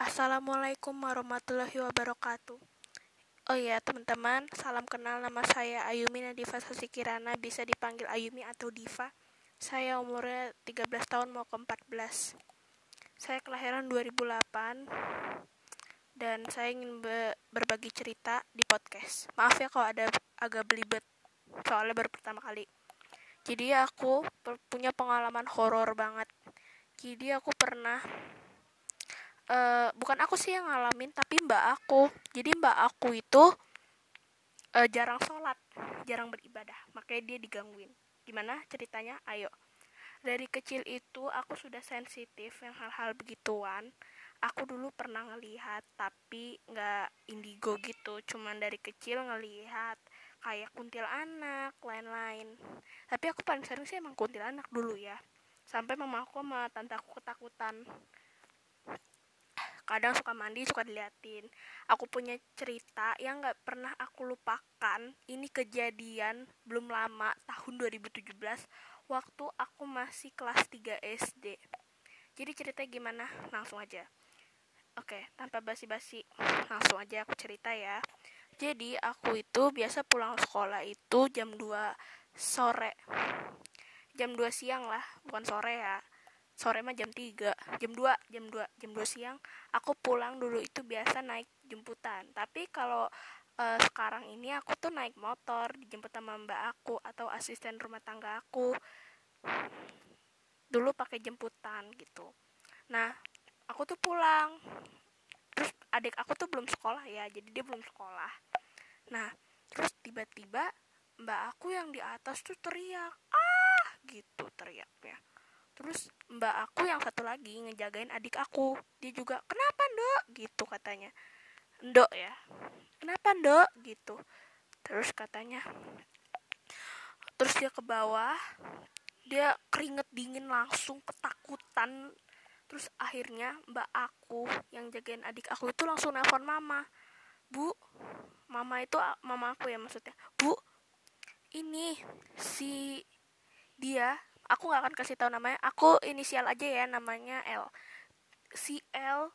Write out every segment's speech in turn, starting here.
Assalamualaikum warahmatullahi wabarakatuh. Oh iya teman-teman, salam kenal nama saya Ayumi Nadifa Sasikirana, bisa dipanggil Ayumi atau Diva. Saya umurnya 13 tahun mau ke 14. Saya kelahiran 2008 dan saya ingin be berbagi cerita di podcast. Maaf ya kalau ada agak belibet, soalnya baru pertama kali. Jadi aku punya pengalaman horor banget. Jadi aku pernah uh, bukan aku sih yang ngalamin tapi mbak aku. Jadi mbak aku itu uh, jarang sholat jarang beribadah. Makanya dia digangguin. Gimana ceritanya? Ayo. Dari kecil itu aku sudah sensitif yang hal-hal begituan. Aku dulu pernah ngelihat tapi nggak indigo gitu. Cuman dari kecil ngelihat kayak kuntilanak lain-lain. Tapi aku paling sering sih emang kuntilanak dulu ya. Sampai mamaku sama tante aku ketakutan kadang suka mandi suka diliatin. Aku punya cerita yang nggak pernah aku lupakan. Ini kejadian belum lama tahun 2017 waktu aku masih kelas 3 SD jadi ceritanya gimana? Langsung aja. Oke tanpa basi-basi langsung aja aku cerita ya. Jadi aku itu biasa pulang sekolah itu jam 2 sore. Jam 2 siang lah bukan sore ya sore mah jam 3 jam 2 jam 2 jam 2 siang aku pulang dulu itu biasa naik jemputan. Tapi kalau uh, sekarang ini aku tuh naik motor dijemput sama mbak aku atau asisten rumah tangga aku. Dulu pakai jemputan gitu. Nah aku tuh pulang. Terus adik aku tuh belum sekolah ya jadi dia belum sekolah. Nah terus tiba-tiba mbak aku yang di atas tuh teriak ah! gitu teriaknya terus mbak aku yang satu lagi ngejagain adik aku. Dia juga kenapa dok gitu katanya. Dok ya. Kenapa dok gitu. Terus katanya terus dia ke bawah dia keringet dingin langsung ketakutan. Terus akhirnya mbak aku yang jagain adik aku itu langsung nelfon mama. Bu mama itu mama aku ya maksudnya. Bu ini si dia aku nggak akan kasih tahu namanya. Aku inisial aja ya namanya L. Si L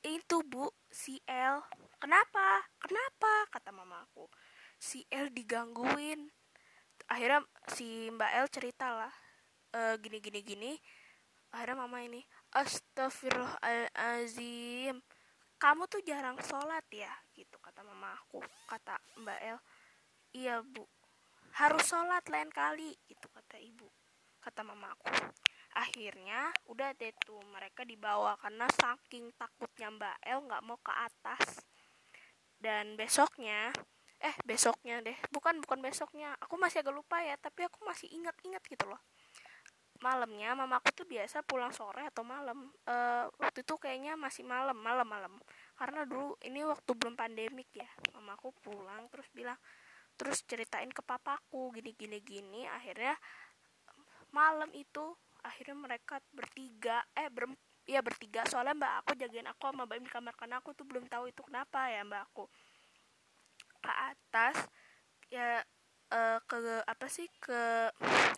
itu bu si L. Kenapa? Kenapa? Kata mama aku. Si L digangguin. Akhirnya si Mbak L cerita lah e, gini gini gini. Akhirnya mama ini Astagfirullahalazim kamu tuh jarang sholat ya? Gitu kata mama aku kata Mbak L. Iya bu. Harus sholat lain kali gitu kata ibu kata mamaku akhirnya udah deh tuh mereka dibawa karena saking takutnya Mbak El nggak mau ke atas. Dan besoknya eh besoknya deh bukan bukan besoknya aku masih agak lupa ya tapi aku masih ingat-ingat gitu loh. Malamnya mamaku tuh biasa pulang sore atau malam. Uh, waktu itu kayaknya masih malam malam malam. Karena dulu ini waktu belum pandemik ya mamaku pulang terus bilang terus ceritain ke papaku gini gini gini. Akhirnya malam itu akhirnya mereka bertiga eh ber ya bertiga. Soalnya mbak aku jagain aku sama mbak di kamar karena aku tuh belum tahu itu kenapa ya mbak aku. Ke atas ya uh, ke apa sih ke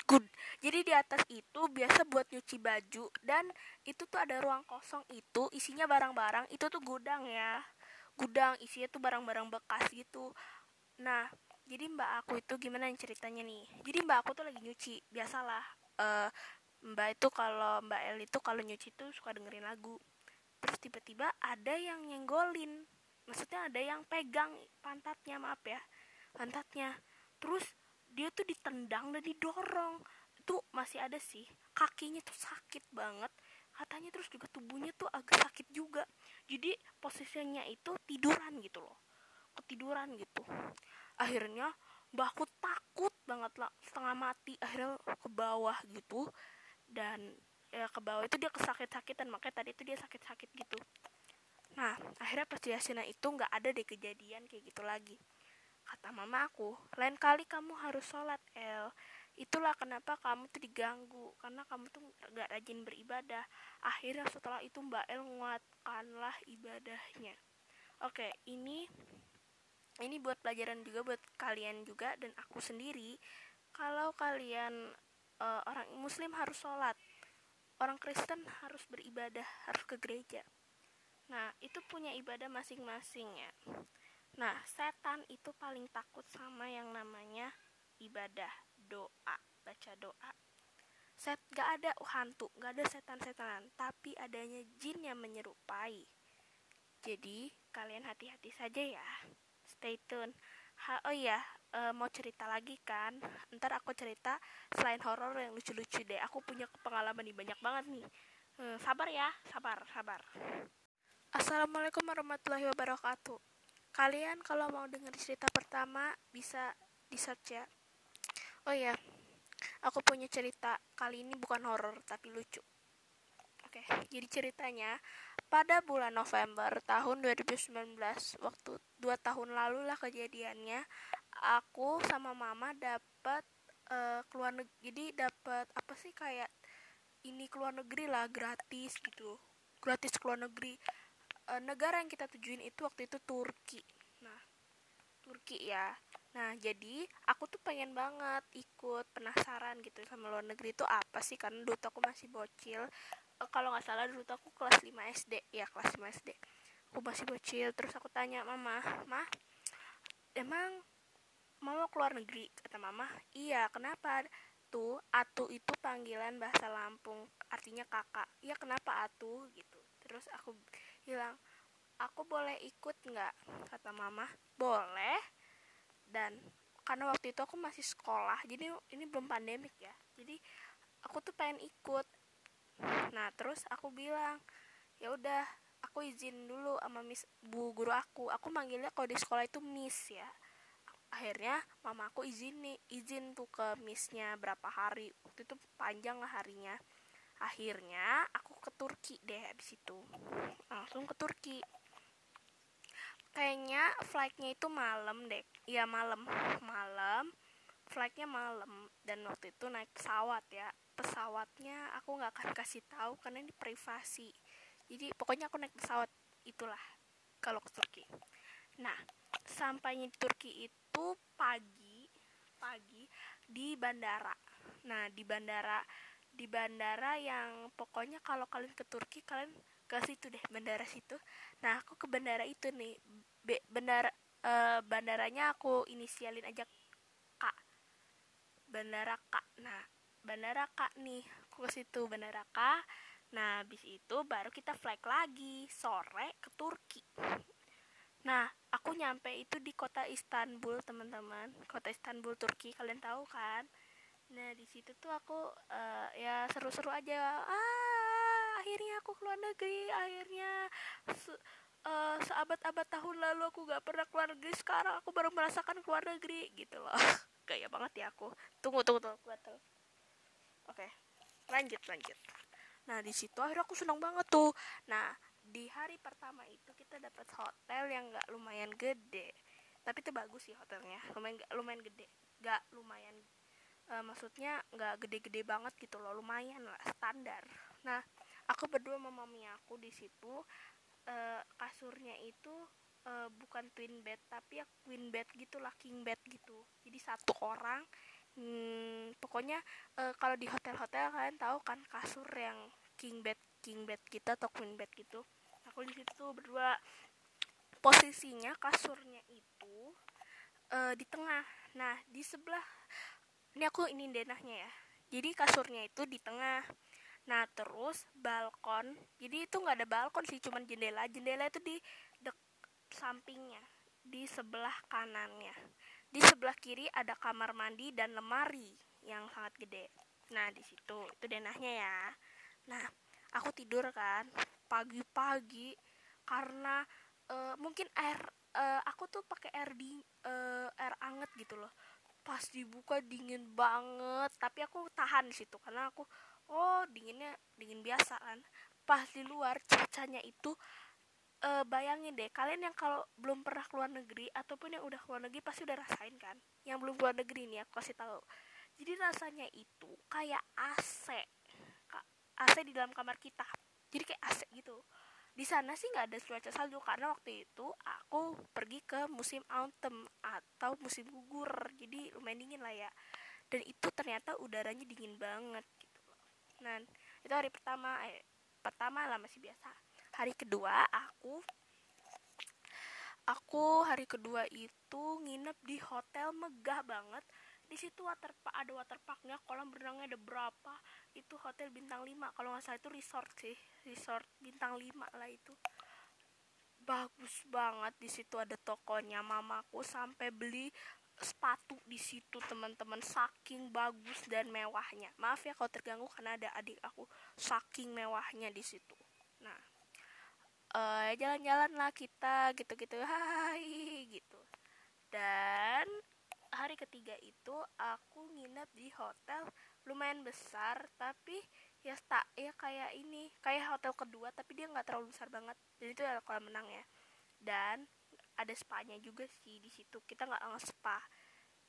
good jadi di atas itu biasa buat nyuci baju dan itu tuh ada ruang kosong itu isinya barang-barang. Itu tuh gudang ya. Gudang isinya tuh barang-barang bekas gitu. Nah jadi mbak aku itu gimana ceritanya nih? Jadi mbak aku tuh lagi nyuci biasalah uh, Mbak itu kalau Mbak El itu kalau nyuci tuh suka dengerin lagu. Terus tiba-tiba ada yang nyenggolin. Maksudnya ada yang pegang pantatnya maaf ya pantatnya. Terus dia tuh ditendang dan didorong. Itu masih ada sih. Kakinya tuh sakit banget. Katanya terus juga tubuhnya tuh agak sakit juga. Jadi posisinya itu tiduran gitu loh. Ketiduran gitu. Akhirnya mbahku takut banget lah setengah mati akhirnya ke bawah gitu. Dan ya ke bawah itu dia kesakit-sakitan makanya tadi itu dia sakit-sakit gitu. Nah akhirnya pas di itu nggak ada deh kejadian kayak gitu lagi. Kata mama aku lain kali kamu harus sholat El. Itulah kenapa kamu tuh diganggu. Karena kamu tuh gak rajin beribadah. Akhirnya setelah itu Mbak El nguatkanlah ibadahnya. Oke ini ini buat pelajaran juga buat kalian juga dan aku sendiri. Kalau kalian uh, orang muslim harus sholat orang Kristen harus beribadah harus ke gereja. Nah itu punya ibadah masing-masing ya. Nah setan itu paling takut sama yang namanya ibadah doa baca doa. Set gak ada hantu gak ada setan-setanan tapi adanya jin yang menyerupai. Jadi kalian hati-hati saja ya stay tune. Ha, oh iya uh, mau cerita lagi kan? Ntar aku cerita selain horor yang lucu-lucu deh. Aku punya pengalaman nih banyak banget nih. Uh, sabar ya sabar sabar. Assalamualaikum warahmatullahi wabarakatuh. Kalian kalau mau dengar cerita pertama bisa di search ya. Oh iya aku punya cerita kali ini bukan horor tapi lucu. Oke, jadi ceritanya pada bulan November tahun 2019, waktu dua tahun lalu lah kejadiannya, aku sama mama dapat uh, keluar negeri, jadi dapat apa sih kayak ini keluar negeri lah gratis gitu, gratis keluar negeri. Uh, negara yang kita tujuin itu waktu itu Turki. Nah, Turki ya. Nah, jadi aku tuh pengen banget ikut penasaran gitu sama luar negeri itu apa sih karena dulu aku masih bocil kalau nggak salah dulu tuh aku kelas 5 SD ya kelas 5 SD aku masih bocil terus aku tanya mama mah emang mau keluar negeri? Kata mama iya kenapa? Tuh atu itu panggilan bahasa Lampung artinya kakak. Iya kenapa atu? Gitu. Terus aku bilang aku boleh ikut nggak? Kata mama boleh. Dan karena waktu itu aku masih sekolah jadi ini belum pandemik ya. Jadi aku tuh pengen ikut nah terus aku bilang ya udah aku izin dulu sama miss bu guru aku. Aku manggilnya kalau di sekolah itu miss ya. Akhirnya mama aku izin nih izin tuh ke missnya berapa hari. Waktu itu panjang lah harinya. Akhirnya aku ke Turki deh habis itu. Langsung ke Turki. Kayaknya flightnya itu malam deh. Iya malam. Malam. Flightnya malam. Dan waktu itu naik pesawat ya pesawatnya aku nggak akan kasih tahu karena ini privasi. Jadi pokoknya aku naik pesawat itulah kalau ke Turki. Nah sampainya di Turki itu pagi pagi di bandara. Nah di bandara di bandara yang pokoknya kalau kalian ke Turki kalian ke situ deh bandara situ. Nah aku ke bandara itu nih. Be, bandara uh, bandaranya aku inisialin aja Kak bandara Kak nah bandara K nih aku ke situ bandara K. Nah habis itu baru kita flight lagi sore ke Turki. Nah aku nyampe itu di kota Istanbul teman-teman. Kota Istanbul Turki kalian tahu kan? Nah di situ tuh aku uh, ya seru-seru aja. Ah akhirnya aku keluar negeri. Akhirnya se uh, seabad-abad tahun lalu aku gak pernah keluar negeri. Sekarang aku baru merasakan keluar negeri gitu loh. Kayak banget ya aku. Tunggu tunggu tunggu, tunggu oke lanjut lanjut. Nah di situ akhirnya aku senang banget tuh. Nah di hari pertama itu kita dapat hotel yang nggak lumayan gede. Tapi itu bagus sih hotelnya lumayan gak lumayan gede nggak lumayan uh, maksudnya nggak gede-gede banget gitu loh lumayan lah standar. Nah aku berdua sama mami aku di situ uh, kasurnya itu uh, bukan twin bed tapi ya queen bed gitu lah king bed gitu. Jadi satu orang hmm, pokoknya uh, kalau di hotel-hotel kalian tahu kan kasur yang king bed king bed kita atau queen bed gitu. Aku di situ berdua. Posisinya kasurnya itu uh, di tengah. Nah di sebelah ini aku ini denahnya ya. Jadi kasurnya itu di tengah. Nah terus balkon. Jadi itu nggak ada balkon sih cuman jendela. Jendela itu di dek sampingnya di sebelah kanannya di sebelah kiri ada kamar mandi dan lemari yang sangat gede. Nah, di situ itu denahnya ya. Nah, aku tidur kan pagi-pagi karena uh, mungkin air uh, aku tuh pakai air di uh, air anget gitu loh. Pas dibuka dingin banget, tapi aku tahan di situ karena aku oh dinginnya dingin biasa kan. Pas di luar cuacanya itu uh, bayangin deh kalian yang kalau belum pernah keluar negeri ataupun yang udah keluar negeri pasti udah rasain kan? Yang belum keluar negeri nih aku kasih tahu. Jadi rasanya itu kayak AC AC di dalam kamar kita. Jadi kayak AC gitu. Di sana sih nggak ada cuaca salju karena waktu itu aku pergi ke musim autumn atau musim gugur. Jadi lumayan dingin lah ya. Dan itu ternyata udaranya dingin banget gitu. Loh nah itu hari pertama eh, pertama lah masih biasa hari kedua aku aku hari kedua itu nginep di hotel megah banget. Di situ water ada water parknya kolam berenangnya ada berapa. Itu hotel bintang 5 kalau nggak salah itu resort sih resort bintang 5 lah itu. Bagus banget di situ ada tokonya mamaku sampai beli sepatu di situ teman-teman saking bagus dan mewahnya. Maaf ya kalau terganggu karena ada adik aku saking mewahnya di situ. Nah uh, jalan-jalan lah kita gitu-gitu. Hai gitu. Dan hari ketiga itu aku nginep di hotel lumayan besar tapi ya tak ya kayak ini kayak hotel kedua tapi dia nggak terlalu besar banget. Dan itu ada kolam renang ya. Dan ada spa-nya juga sih di situ. Kita nggak nge-spa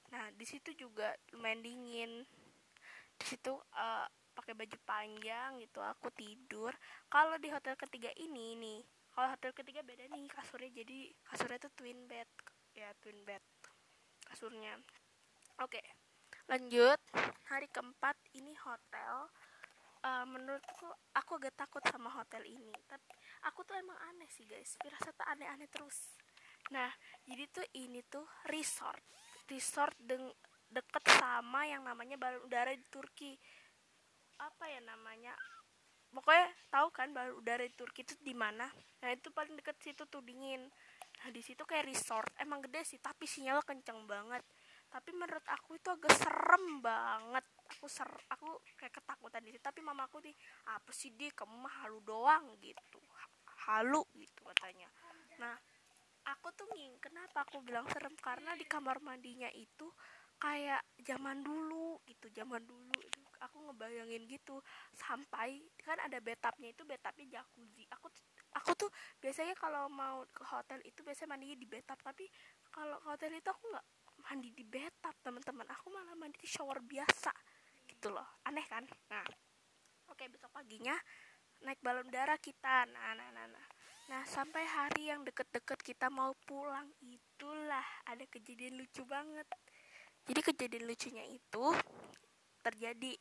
nah di situ juga lumayan dingin. Di situ uh, pakai baju panjang gitu aku tidur. Kalau di hotel ketiga ini nih kalau hotel ketiga beda nih kasurnya. Jadi kasurnya tuh twin bed ya twin bed kasurnya. Oke lanjut. Hari keempat ini hotel. Uh, menurutku aku agak takut sama hotel ini. Tapi aku tuh emang aneh sih guys. Firasat aneh-aneh terus. Nah jadi tuh ini tuh resort. Resort deng deket sama yang namanya balon udara di Turki apa ya namanya pokoknya tahu kan balon udara di Turki itu di mana? Nah itu paling deket situ tuh dingin. Nah di situ kayak resort. Emang gede sih tapi sinyal kenceng banget. Tapi menurut aku itu agak serem banget. Aku ser aku kayak ketakutan di situ. Tapi mamaku nih apa sih dia kamu mah halu doang gitu. Halu gitu katanya. Nah aku tuh nging kenapa aku bilang serem? Karena di kamar mandinya itu kayak zaman dulu gitu zaman dulu aku ngebayangin gitu sampai kan ada betapnya itu betapnya jacuzzi. Aku aku tuh biasanya kalau mau ke hotel itu biasanya mandinya di betap tapi kalau hotel itu aku nggak mandi di bathtub teman-teman. Aku malah mandi di shower biasa gitu loh. Aneh kan? Nah oke besok paginya naik balon udara kita. Nah nah nah nah. Nah sampai hari yang deket-deket kita mau pulang itulah ada kejadian lucu banget. Jadi kejadian lucunya itu terjadi.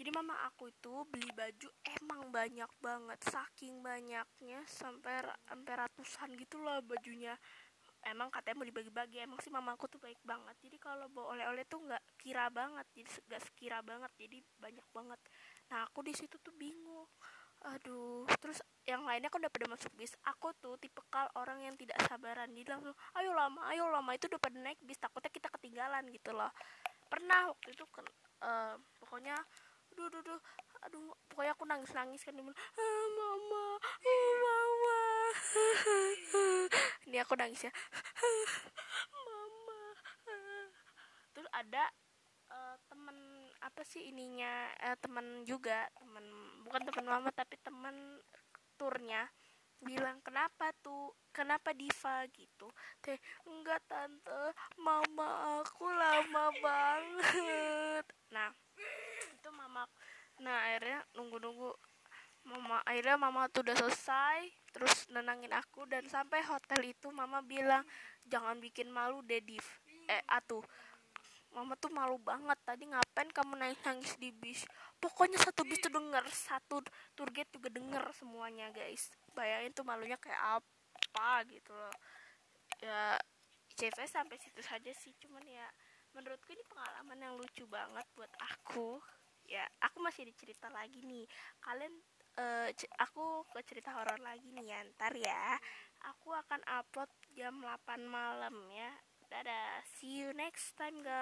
Jadi mama aku itu beli baju emang banyak banget saking banyaknya sampai sampai ratusan gitu loh bajunya. Emang katanya mau dibagi-bagi emang sih mamaku tuh baik banget. Jadi kalau bawa oleh-oleh tuh nggak kira banget jadi nggak sekira banget jadi banyak banget. Nah aku di situ tuh bingung. Aduh terus yang lainnya kan udah pada masuk bis. Aku tuh tipe kal orang yang tidak sabaran. Jadi langsung ayo lama ayo lama. Itu udah pada naik bis takutnya kita ketinggalan gitu loh pernah waktu itu uh, pokoknya aduh aduh aduh aduh pokoknya aku nangis nangis kan bilang ah, mama ah, mama. Ini aku nangis ya. Mama. Terus ada uh, temen apa sih ininya uh, temen juga temen bukan temen mama tapi temen turnya bilang kenapa tuh? Kenapa diva gitu? Teh enggak tante. Mama aku lama banget. Nah itu mama nah akhirnya nunggu nunggu mama akhirnya mama tuh udah selesai terus nenangin aku dan sampai hotel itu mama bilang jangan bikin malu deh Div. Eh atuh mama tuh malu banget tadi ngapain kamu nangis nangis di bis. Pokoknya satu bis tuh denger satu guide juga denger semuanya guys. Bayangin tuh malunya kayak apa gitu loh. Ya CV sampai situ saja sih cuman ya menurutku ini pengalaman yang lucu banget buat aku. Ya aku masih dicerita lagi nih. Kalian uh, aku ke cerita horor lagi nih ya ntar ya. Aku akan upload jam 8 malam ya. Dadah see you next time guys